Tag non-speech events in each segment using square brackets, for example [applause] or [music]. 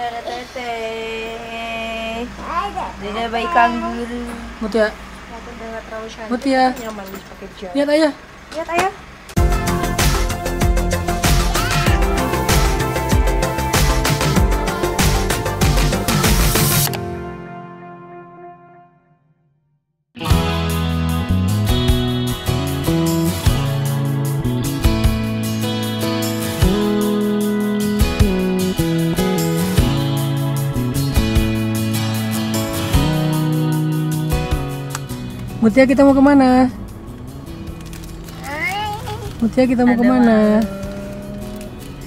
Ada teteh. Dede bayi kangguru. Mutia, Aku udah nggak terlalu cantik. Mutia. Nyaman di pakai jas. lihat ayah. Lihat ayah. Mutia kita mau ke mana? Mutia kita mau ke mana?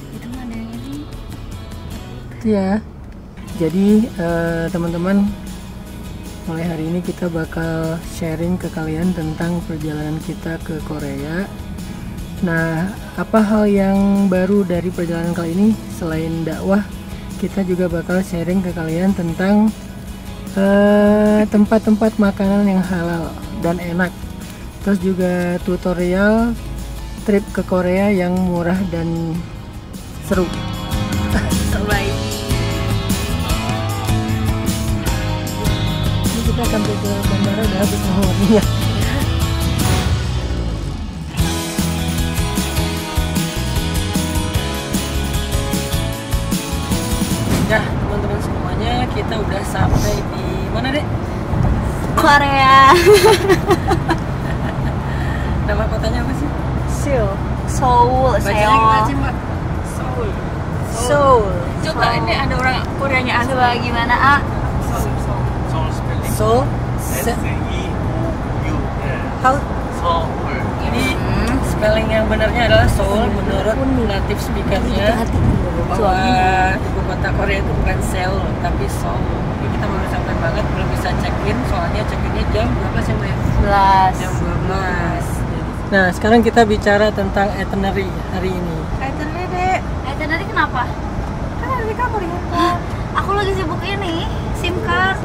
Itu ada yang ini. Mutia. Jadi eh, teman-teman mulai hari ini kita bakal sharing ke kalian tentang perjalanan kita ke Korea. Nah, apa hal yang baru dari perjalanan kali ini selain dakwah? Kita juga bakal sharing ke kalian tentang eh, tempat-tempat makanan yang halal dan enak. Terus juga tutorial trip ke Korea yang murah dan seru. [laughs] Terbaik. Ini kita sampai ke bandara udah habis menghubunginya. Ya, teman-teman semuanya, kita udah sampai di mana deh Korea. [laughs] Nama kotanya apa sih? Seoul. Seoul Bacanya gimana sih mbak? Seoul. Seoul. Coba ini ada orang Koreanya asli. Coba gimana A? Seoul Seoul. Seoul spelling. Seoul. S E I O U How spelling yang benarnya adalah Seoul menurut native speakernya bahwa ibu kota Korea itu bukan Seoul tapi Seoul. Jadi kita baru sampai banget belum bisa check in soalnya check innya jam berapa sih Mbak? ya? 11. Jam 12. Nah sekarang kita bicara tentang itinerary hari ini. Eh tadi kenapa? Kan hari kamu di handphone. Aku lagi sibuk ini, SIM card.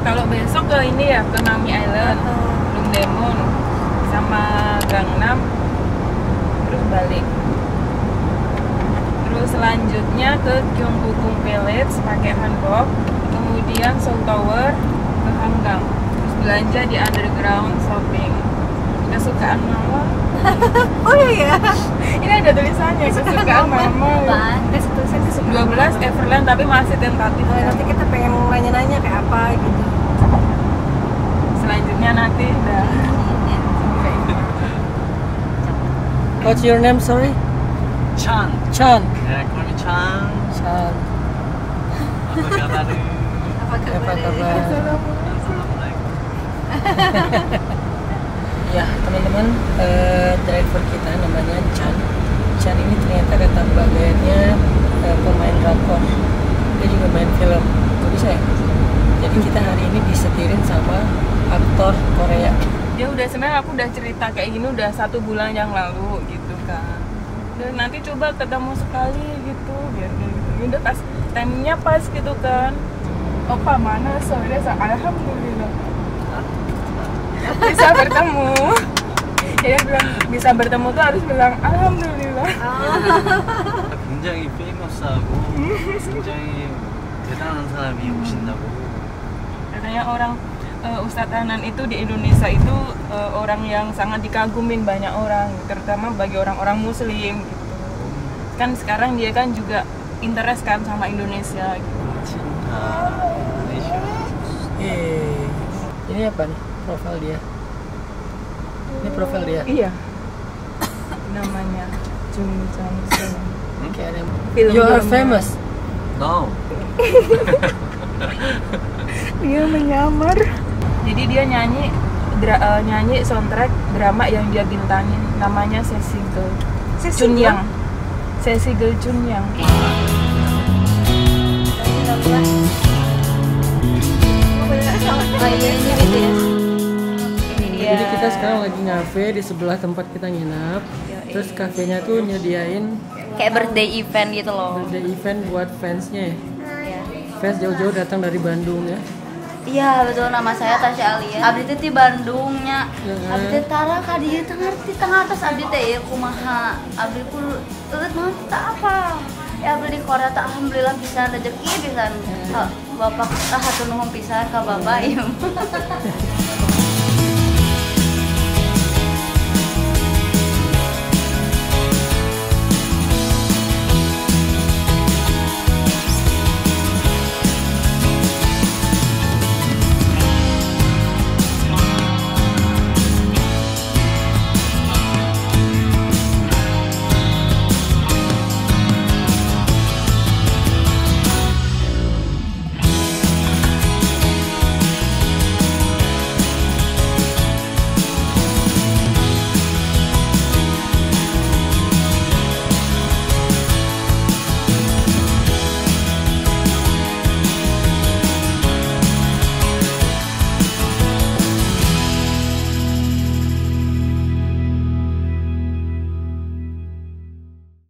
Kalau besok ke ini ya ke Nami Island, Lungdemon, sama Gangnam, balik. Terus selanjutnya ke Gyeongbokgung Village pakai hanbok, kemudian Seoul Tower ke Hanggang. Terus belanja di underground shopping. Kesukaan mama. [laughs] Oh iya ya. Ini ada tulisannya kesukaan mama. Kesukaan. 12 Everland tapi masih tentatif. Oh, ya. nanti kita pengen nanya-nanya kayak apa gitu. Selanjutnya nanti udah What's your name, sorry? Chan. Chan. Yeah, call me Chan. Chan. Apa kabar? [laughs] Apa kabar? Apa kabar? ya teman-teman eh, driver kita namanya Chan. Chan ini ternyata kata bagiannya eh, pemain rakor Dia juga main film. Kok bisa ya? Jadi kita hari ini disetirin sama dia udah sebenarnya aku udah cerita kayak gini udah satu bulan yang lalu gitu kan dan nanti coba ketemu sekali gitu biar kayak gitu udah pas timenya pas gitu kan opa mana sore sa alhamdulillah bisa bertemu jadi dia bilang bisa bertemu tuh harus bilang alhamdulillah 굉장히 페이머스하고 굉장히 대단한 사람이 오신다고 katanya orang uh, Ustadz Anan itu di Indonesia itu uh, orang yang sangat dikagumin banyak orang, terutama bagi orang-orang Muslim. Gitu. Kan sekarang dia kan juga interest kan sama Indonesia. Gitu. Iya. Ini apa nih profil dia? Ini profil dia? Iya. Namanya Jung Jong Sung. Okay, You are famous. No. [laughs] dia menyamar jadi dia nyanyi dra- eh, nyanyi soundtrack drama yang dia bintangin namanya Cecil Chunyang Cecil Chunyang iya ini. Ini dia. Jadi kita sekarang lagi ngafe di sebelah tempat kita nginap. Terus kafenya tuh nyediain kayak birthday event gitu loh. ada event buat fansnya ya. Iya. Fans jauh-jauh datang dari Bandung ya. Iya betul nama saya Tasya Alia. Abdi teh di Bandungnya. Ya, kan? Abdi teh tara ka dieu ngarti tengah atas abdi teh ya kumaha. Abdi ku eueuh mah apa. Ya abdi di Korea tak alhamdulillah bisa rezeki pisan. Bapak hatur nuhun pisan ka Bapak ieu. [laughs]